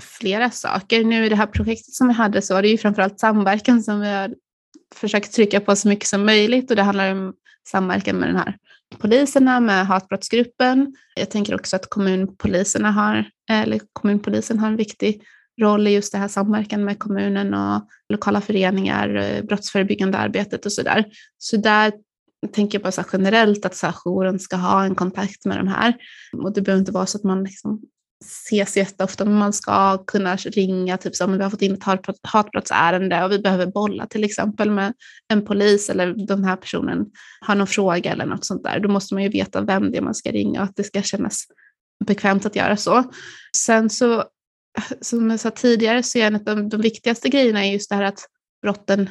flera saker. Nu i det här projektet som vi hade så var det ju framförallt samverkan som vi har försökt trycka på så mycket som möjligt och det handlar om samverkan med den här poliserna, med hatbrottsgruppen. Jag tänker också att kommunpoliserna har, eller kommunpolisen har en viktig roll i just det här samverkan med kommunen och lokala föreningar, brottsförebyggande arbetet och sådär. Så där tänker jag bara så generellt att så här, jouren ska ha en kontakt med de här. Och det behöver inte vara så att man liksom ses jätteofta, men man ska kunna ringa, typ så om vi har fått in ett hatbrottsärende och vi behöver bolla till exempel med en polis eller den här personen har någon fråga eller något sånt där. Då måste man ju veta vem det är man ska ringa och att det ska kännas bekvämt att göra så. Sen så, som jag sa tidigare, så är en av de, de viktigaste grejerna är just det här att brotten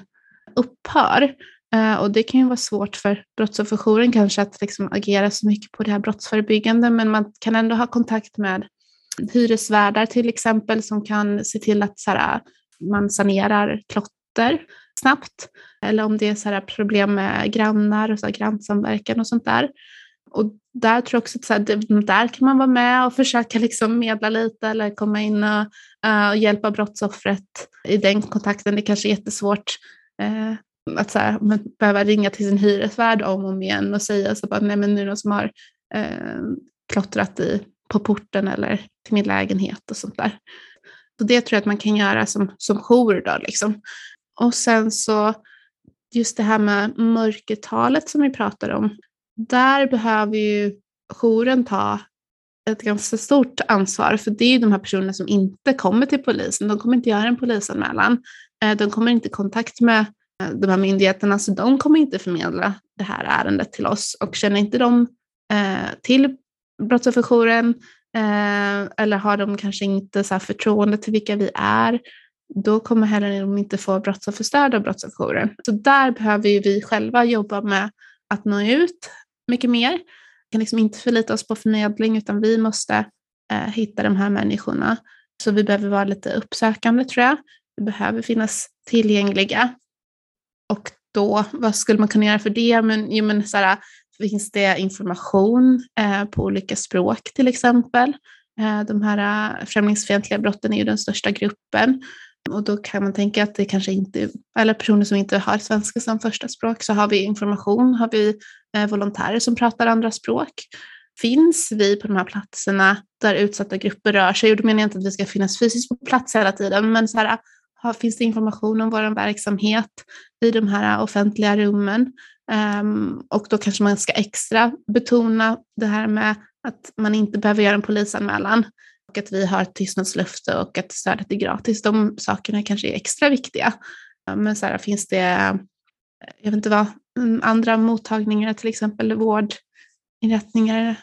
upphör. Eh, och det kan ju vara svårt för brottsofferjouren kanske att liksom agera så mycket på det här brottsförebyggande, men man kan ändå ha kontakt med hyresvärdar till exempel som kan se till att så här, eh, man sanerar klotter snabbt. Eller om det är så här, eh, problem med grannar och så här, grannsamverkan och sånt där. Och där tror jag också att så här, där kan man vara med och försöka liksom medla lite eller komma in och, uh, och hjälpa brottsoffret i den kontakten. Det kanske är jättesvårt uh, att så här, man behöva ringa till sin hyresvärd om och om igen och säga så bara, nej men nu är det någon som har eh, klottrat i på porten eller till min lägenhet och sånt där. Så det tror jag att man kan göra som, som jour då liksom. Och sen så just det här med mörkertalet som vi pratade om. Där behöver ju jouren ta ett ganska stort ansvar, för det är ju de här personerna som inte kommer till polisen. De kommer inte göra en polisanmälan. Eh, de kommer inte i kontakt med de här myndigheterna, så de kommer inte förmedla det här ärendet till oss. Och känner inte de eh, till brottsofferjouren eh, eller har de kanske inte så förtroende till vilka vi är, då kommer heller de inte få brottsofferstöd av brottsofferjouren. Så där behöver vi själva jobba med att nå ut mycket mer. Vi kan liksom inte förlita oss på förmedling utan vi måste eh, hitta de här människorna. Så vi behöver vara lite uppsökande tror jag. Vi behöver finnas tillgängliga. Och då, vad skulle man kunna göra för det? Men, jo, men så här, finns det information eh, på olika språk till exempel. Eh, de här eh, främlingsfientliga brotten är ju den största gruppen och då kan man tänka att det kanske inte, eller personer som inte har svenska som första språk, så har vi information, har vi eh, volontärer som pratar andra språk. Finns vi på de här platserna där utsatta grupper rör sig, och då menar jag inte att vi ska finnas fysiskt på plats hela tiden, men så här, finns det information om vår verksamhet i de här offentliga rummen? Um, och då kanske man ska extra betona det här med att man inte behöver göra en polisanmälan och att vi har tystnadslöfte och att stödet är gratis. De sakerna kanske är extra viktiga. Men så här, finns det, jag vet inte vad, mm, andra mottagningar, till exempel vårdinrättningar.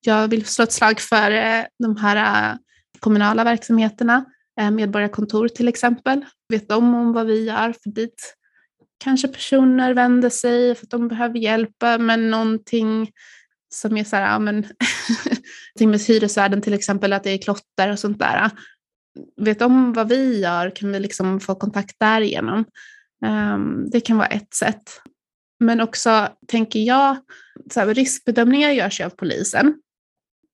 Jag vill slå ett slag för eh, de här eh, kommunala verksamheterna, Eh, medborgarkontor till exempel. Vet de om vad vi gör? För dit kanske personer vänder sig för att de behöver hjälp med någonting som är så här, ja men, med hyresvärden till exempel, att det är klotter och sånt där. Vet de vad vi gör kan vi liksom få kontakt därigenom. Um, det kan vara ett sätt. Men också, tänker jag, så här, riskbedömningar görs ju av polisen.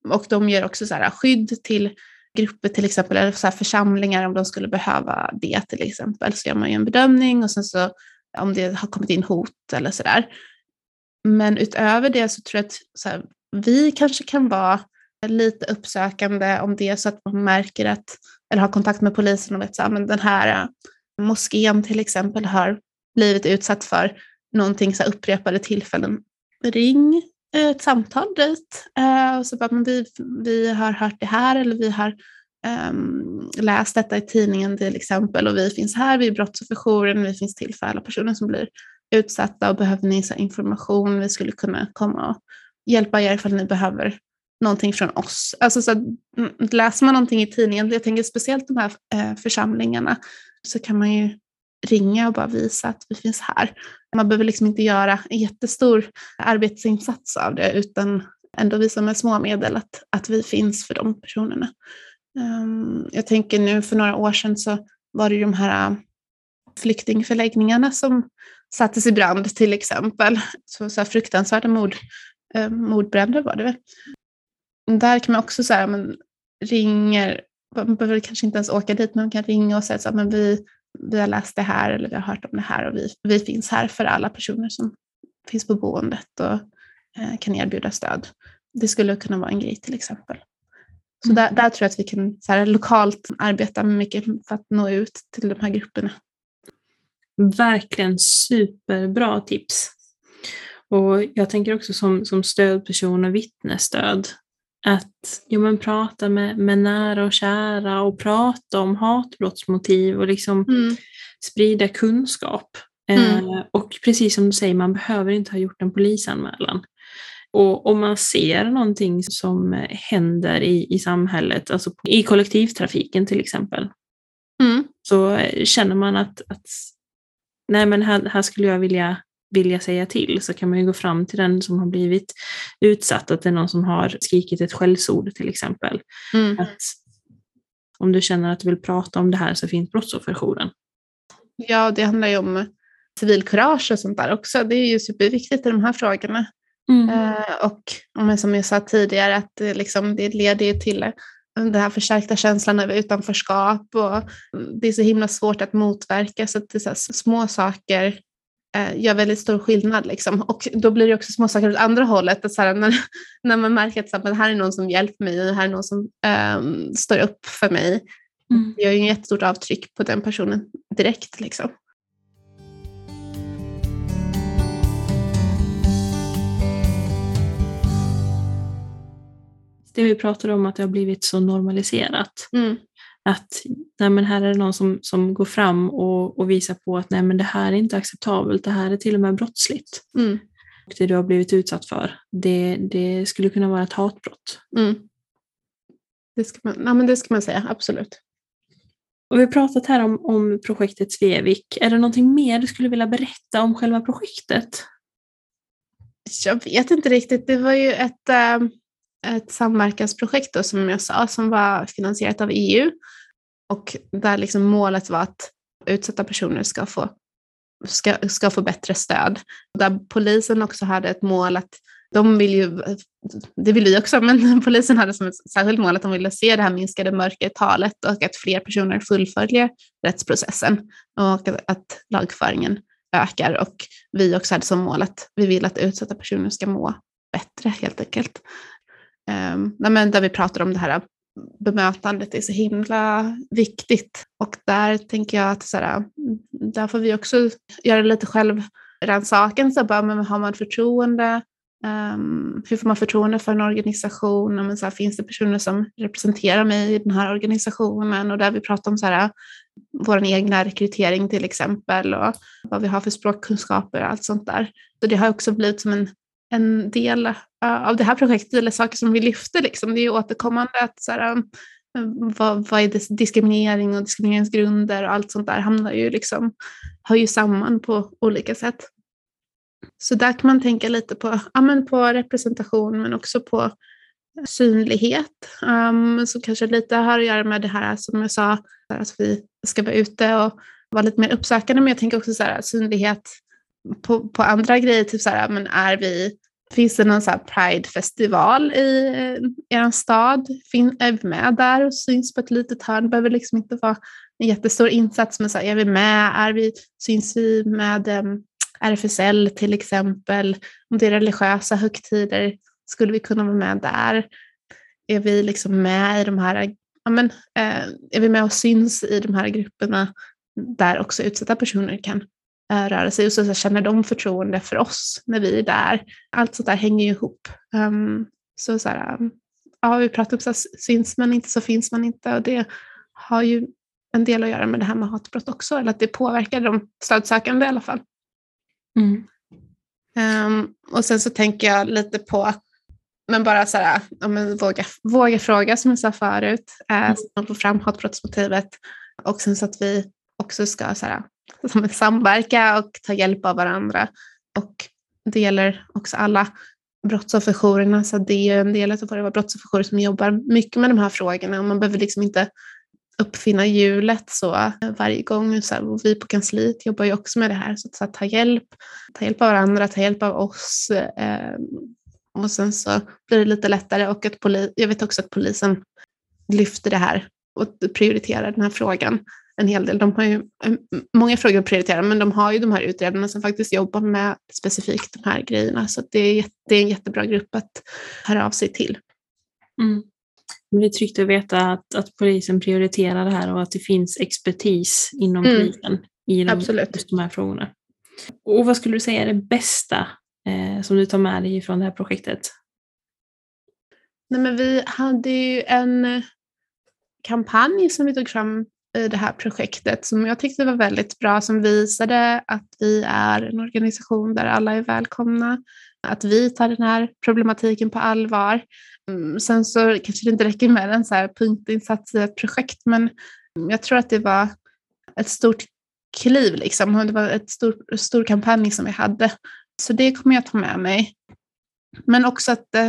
Och de ger också så här, skydd till grupper till exempel, eller så församlingar om de skulle behöva det till exempel. Så gör man ju en bedömning och sen så om det har kommit in hot eller sådär. Men utöver det så tror jag att så här, vi kanske kan vara lite uppsökande om det är så att man märker att, eller har kontakt med polisen och vet att den här äh, moskén till exempel har blivit utsatt för någonting så upprepade tillfällen. Ring ett samtal dit eh, och så bara, men vi, vi har hört det här eller vi har um, läst detta i tidningen till exempel och vi finns här vid brottsofferjouren, vi finns till för alla personer som blir utsatta och behöver ni information, vi skulle kunna komma och hjälpa er ifall ni behöver någonting från oss. Alltså så att, mm, läser man någonting i tidningen, jag tänker speciellt de här eh, församlingarna, så kan man ju ringa och bara visa att vi finns här. Man behöver liksom inte göra en jättestor arbetsinsats av det, utan ändå visa med små medel att, att vi finns för de personerna. Ehm, jag tänker nu för några år sedan så var det de här äh, flyktingförläggningarna som sattes i brand till exempel. Så, så här fruktansvärda mord, eh, mordbränder var det väl. Där kan man också säga, man ringer, man behöver kanske inte ens åka dit, men man kan ringa och säga så här, men vi, vi har läst det här eller vi har hört om det här och vi, vi finns här för alla personer som finns på boendet och eh, kan erbjuda stöd. Det skulle kunna vara en grej till exempel. Så där, där tror jag att vi kan så här, lokalt arbeta mycket för att nå ut till de här grupperna. Verkligen superbra tips. Och jag tänker också som, som stödperson och vittnesstöd att ja, men prata med, med nära och kära och prata om hatbrottsmotiv och liksom mm. sprida kunskap. Mm. Eh, och precis som du säger, man behöver inte ha gjort en polisanmälan. Och om man ser någonting som händer i, i samhället, alltså i kollektivtrafiken till exempel, mm. så känner man att, att nej men här, här skulle jag vilja, vilja säga till, så kan man ju gå fram till den som har blivit utsatt, att det är någon som har skrikit ett skällsord till exempel. Mm. Att om du känner att du vill prata om det här så finns Brottsofferjouren. Ja, det handlar ju om civilkurage och sånt där också. Det är ju superviktigt i de här frågorna. Mm. Eh, och som jag sa tidigare, att det, liksom, det leder ju till den här förstärkta känslan av utanförskap och det är så himla svårt att motverka så att det så små saker gör väldigt stor skillnad. Liksom. Och då blir det också små saker åt andra hållet. Att så här, när, när man märker att så här, här är någon som hjälper mig, här är någon som um, står upp för mig. Mm. Det gör ju ett jättestort avtryck på den personen direkt. Liksom. det vi pratade om att det har blivit så normaliserat. Mm. Att nej men här är det någon som, som går fram och, och visar på att nej men det här är inte acceptabelt, det här är till och med brottsligt. Mm. Det du har blivit utsatt för, det, det skulle kunna vara ett hatbrott. Mm. Det, ska man, nej men det ska man säga, absolut. Och vi har pratat här om, om projektet Svevik. Är det någonting mer du skulle vilja berätta om själva projektet? Jag vet inte riktigt. Det var ju ett, äh, ett samverkansprojekt då, som jag sa som var finansierat av EU och där liksom målet var att utsatta personer ska få, ska, ska få bättre stöd. Där polisen också hade ett mål att de vill ju, det vill vi också, men polisen hade som ett särskilt mål att de ville se det här minskade mörkertalet och att fler personer fullföljer rättsprocessen och att, att lagföringen ökar. Och vi också hade som mål att vi vill att utsatta personer ska må bättre helt enkelt. Um, där vi pratar om det här bemötandet är så himla viktigt. Och där tänker jag att så här, där får vi också göra lite självrannsakan. Så bara, men har man förtroende? Um, hur får man förtroende för en organisation? Men så här, finns det personer som representerar mig i den här organisationen? Och där vi pratar om så här, vår egna rekrytering till exempel och vad vi har för språkkunskaper och allt sånt där. Så det har också blivit som en en del uh, av det här projektet eller saker som vi lyfter. Liksom. Det är återkommande att så här, eh, vad, vad är diskriminering och diskrimineringsgrunder och allt sånt där hamnar ju liksom, hör ju samman på olika sätt. Så där kan man tänka lite på, ja, men på representation men också på eh, synlighet. Um, så kanske lite har att göra med det här som jag sa, att vi ska vara ute och vara lite mer uppsökande, men jag tänker också så här, synlighet på, på andra grejer, typ så här, men är vi, finns det någon så här Pride-festival i i er stad? Fin, är vi med där och syns på ett litet hörn? Det behöver liksom inte vara en jättestor insats, men så här, är vi med? Är vi, syns vi med ehm, um, RFSL till exempel? Om det är religiösa högtider, Skulle vi kunna vara med där? Är vi liksom med i de här, ja men, eh, är vi med och syns i de här grupperna där också utsatta personer kan röra sig och så, så känner de förtroende för oss när vi är där. Allt sånt där hänger ju ihop. Um, så så här, ja, vi pratar om så här, syns man inte så finns man inte och det har ju en del att göra med det här med hatbrott också, eller att det påverkar de stödsökande i alla fall. Mm. Um, och sen så tänker jag lite på, men bara så här, ja, men våga, våga fråga som jag sa förut, uh, mm. så man får fram hatbrottsmotivet och sen så att vi också ska så här, som samverka och ta hjälp av varandra. Och det gäller också alla brottsofferjourerna, så det är en del av våra brottsofferjourer som jobbar mycket med de här frågorna man behöver liksom inte uppfinna hjulet så varje gång. Så här, vi på kansliet jobbar ju också med det här, så att, så att ta hjälp, ta hjälp av varandra, ta hjälp av oss. Eh, och sen så blir det lite lättare och att poli jag vet också att polisen lyfter det här och prioriterar den här frågan en hel del. De har ju eh, många frågor att prioritera, men de har ju de här utredarna som faktiskt jobbar med specifikt de här grejerna. Så det är, det är en jättebra grupp att höra av sig till. Mm. Det är tryggt att veta att, att polisen prioriterar det här och att det finns expertis inom mm. polisen i de, Absolut. de här frågorna. Och vad skulle du säga är det bästa eh, som du tar med dig från det här projektet? Nej, men vi hade ju en kampanj som vi tog fram i det här projektet som jag tyckte var väldigt bra, som visade att vi är en organisation där alla är välkomna, att vi tar den här problematiken på allvar. Mm, sen så kanske det inte räcker med en så här punktinsats i ett projekt, men jag tror att det var ett stort kliv, liksom. det var en stor, stor kampanj som vi hade. Så det kommer jag ta med mig. Men också att, eh,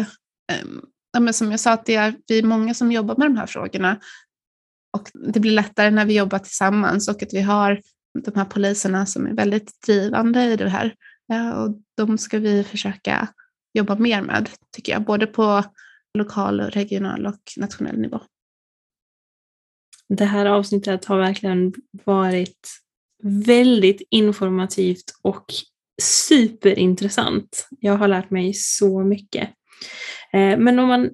eh, som jag sa, att det är vi är många som jobbar med de här frågorna och det blir lättare när vi jobbar tillsammans och att vi har de här poliserna som är väldigt drivande i det här. Eh, och de ska vi försöka jobba mer med, tycker jag, både på lokal, regional och nationell nivå. Det här avsnittet har verkligen varit väldigt informativt och superintressant. Jag har lärt mig så mycket. Eh, men om man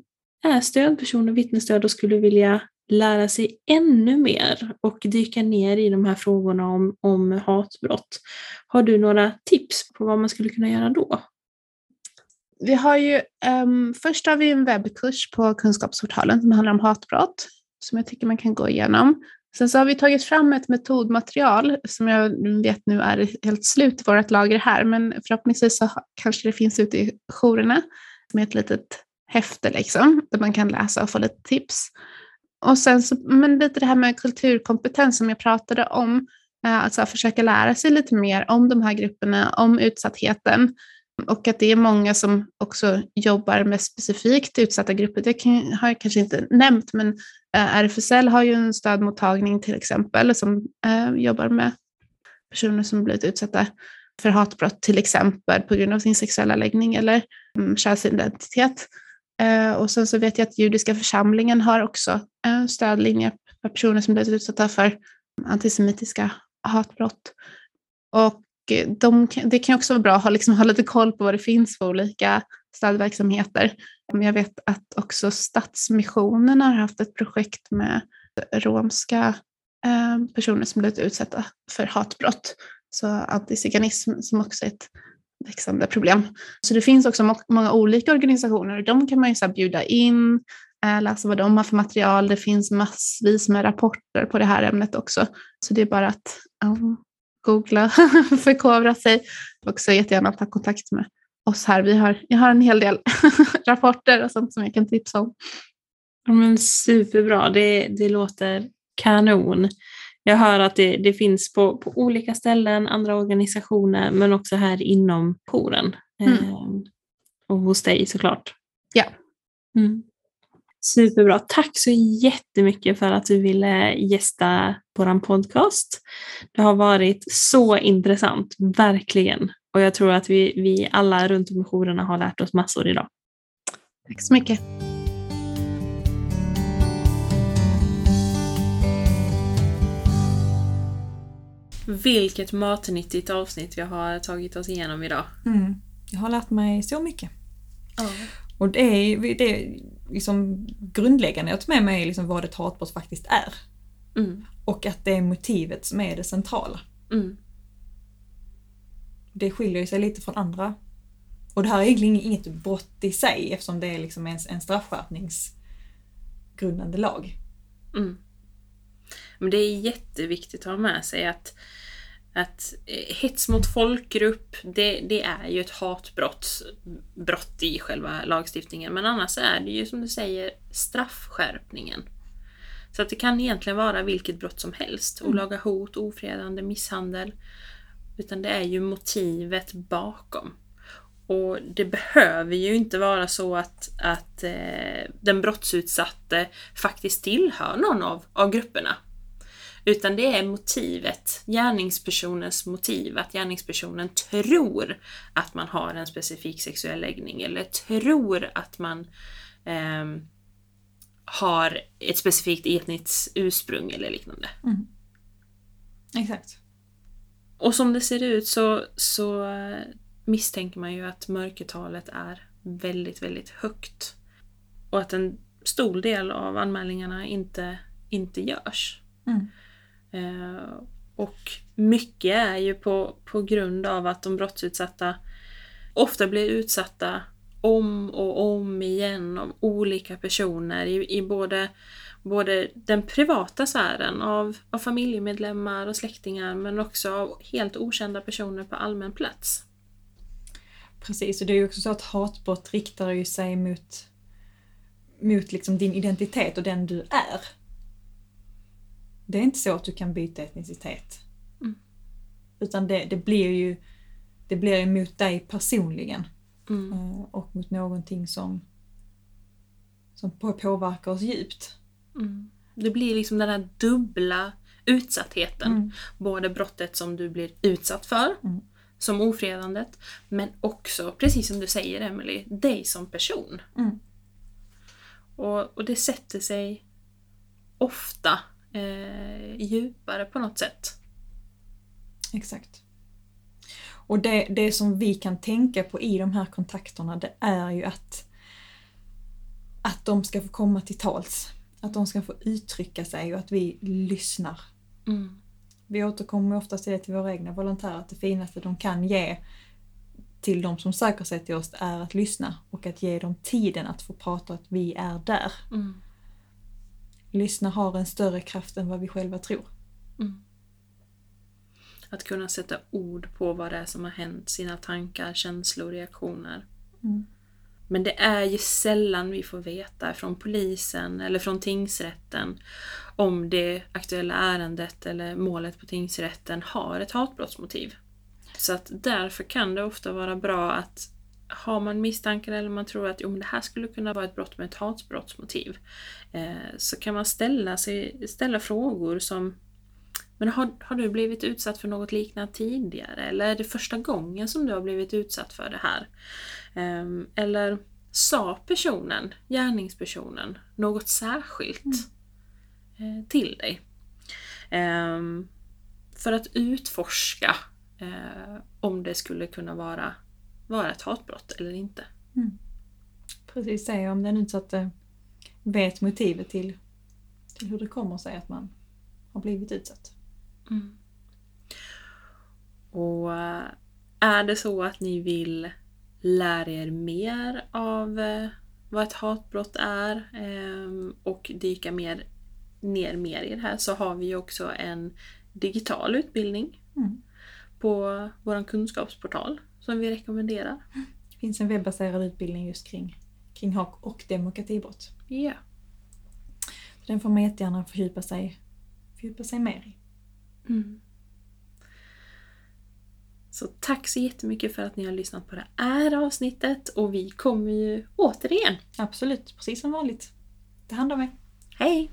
är stödperson och vittnesstöd och skulle vilja lära sig ännu mer och dyka ner i de här frågorna om, om hatbrott. Har du några tips på vad man skulle kunna göra då? Vi har ju, um, först har vi en webbkurs på Kunskapsportalen som handlar om hatbrott som jag tycker man kan gå igenom. Sen så har vi tagit fram ett metodmaterial som jag vet nu är helt slut i vårt lager här, men förhoppningsvis så kanske det finns ute i jourerna med ett litet häfte liksom, där man kan läsa och få lite tips. Och sen så, men lite det här med kulturkompetens som jag pratade om, eh, alltså att försöka lära sig lite mer om de här grupperna, om utsattheten. Och att det är många som också jobbar med specifikt utsatta grupper. Det har jag kanske inte nämnt, men eh, RFSL har ju en stödmottagning till exempel som eh, jobbar med personer som blivit utsatta för hatbrott till exempel på grund av sin sexuella läggning eller um, könsidentitet. Eh, och sen så vet jag att judiska församlingen har också eh, en stödlinje för personer som blivit utsatta för antisemitiska hatbrott. Och eh, de, det kan också vara bra att ha, liksom, ha lite koll på vad det finns för olika stödverksamheter. Jag vet att också Stadsmissionen har haft ett projekt med romska personer som blivit utsatta för hatbrott. Så antiziganism som också är ett växande problem. Så det finns också många olika organisationer och de kan man ju så bjuda in, eh, läsa vad de har för material. Det finns massvis med rapporter på det här ämnet också. Så det är bara att um, googla, förkovra sig och också jättegärna ta kontakt med oss här. Vi har, jag har en hel del rapporter och sånt som jag kan tipsa om. Ja, men superbra, det, det låter kanon. Jag hör att det, det finns på, på olika ställen, andra organisationer, men också här inom jouren. Mm. Eh, och hos dig såklart. Ja. Mm. Superbra. Tack så jättemycket för att du ville gästa vår podcast. Det har varit så intressant, verkligen. Och jag tror att vi, vi alla runt om i jourerna har lärt oss massor idag. Tack så mycket. Vilket matnyttigt avsnitt vi har tagit oss igenom idag. Mm. Jag har lärt mig så mycket. Ja. Och det är, det är liksom grundläggande att ta med mig liksom vad ett hatbrott faktiskt är. Mm. Och att det är motivet som är det centrala. Mm. Det skiljer sig lite från andra. Och det här är egentligen inget brott i sig eftersom det är liksom en, en straffskärpningsgrundande lag. Mm. Men det är jätteviktigt att ha med sig att, att eh, hets mot folkgrupp, det, det är ju ett hatbrott brott i själva lagstiftningen. Men annars är det ju som du säger straffskärpningen. Så att det kan egentligen vara vilket brott som helst. Olaga hot, ofredande, misshandel. Utan det är ju motivet bakom. Och det behöver ju inte vara så att, att eh, den brottsutsatte faktiskt tillhör någon av, av grupperna. Utan det är motivet, gärningspersonens motiv, att gärningspersonen tror att man har en specifik sexuell läggning eller tror att man ehm, har ett specifikt etniskt ursprung eller liknande. Exakt. Och som det ser ut så, så eh, misstänker man ju att mörkertalet är väldigt, väldigt högt. Och att en stor del av anmälningarna inte, inte görs. Mm. Eh, och mycket är ju på, på grund av att de brottsutsatta ofta blir utsatta om och om igen av olika personer i, i både, både den privata sfären av, av familjemedlemmar och släktingar men också av helt okända personer på allmän plats. Precis, och det är ju också så att hatbrott riktar ju sig mot, mot liksom din identitet och den du är. Det är inte så att du kan byta etnicitet. Mm. Utan det, det blir ju det blir ju mot dig personligen Mm. eh, och mot någonting som, som på- påverkar oss djupt. Mm. Det blir liksom den här dubbla utsattheten. Mm. Både brottet som du blir utsatt för, Mm. som ofredandet, men också, precis som du säger Emily, dig som person. Mm. Och, och det sätter sig ofta eh, djupare på något sätt. Exakt. Och det, det som vi kan tänka på i de här kontakterna det är ju att, att de ska få komma till tals. Att de ska få uttrycka sig och att vi lyssnar. Mm. Vi återkommer ofta till det till våra egna volontärer att det finaste de kan ge till de som söker sig till oss är att lyssna och att ge dem tiden att få prata att vi är där. Mm. Lyssna har en större kraft än vad vi själva tror. Att kunna sätta ord på vad det är som har hänt, sina tankar, känslor, reaktioner. Mm. Men det är ju sällan vi får veta från polisen eller från tingsrätten om det aktuella ärendet eller målet på tingsrätten har ett hatbrottsmotiv. Så att därför kan det ofta vara bra att har man misstankar eller man tror att jo, men det här skulle kunna vara ett brott med ett hatbrottsmotiv eh, så kan man ställa, sig, ställa frågor som men har, har du blivit utsatt för något liknande tidigare? Eller är det första gången som du har blivit utsatt för det här? Ehm, eller sa personen, gärningspersonen, något särskilt eh, till dig? Ehm, för att utforska eh, om det skulle kunna vara, vara ett hatbrott eller inte. Precis det, om den utsatte vet motivet till, till hur det kommer sig att man har blivit utsatt. Mm. Och eh, är det så att ni vill lära er mer av eh, vad ett hatbrott är ehm, och dyka mer, ner mer i det här så har vi också en digital utbildning Mm. på vår kunskapsportal som vi rekommenderar. Det finns en webbaserad utbildning just kring, kring hat och demokratibrott. Ja. Så den får man jättegärna fördjupa sig, fördjupa sig mer i. Mm. Så tack så jättemycket för att ni har lyssnat på det här avsnittet och vi kommer ju återigen. Absolut, precis som vanligt. Det handlar om er. Hej!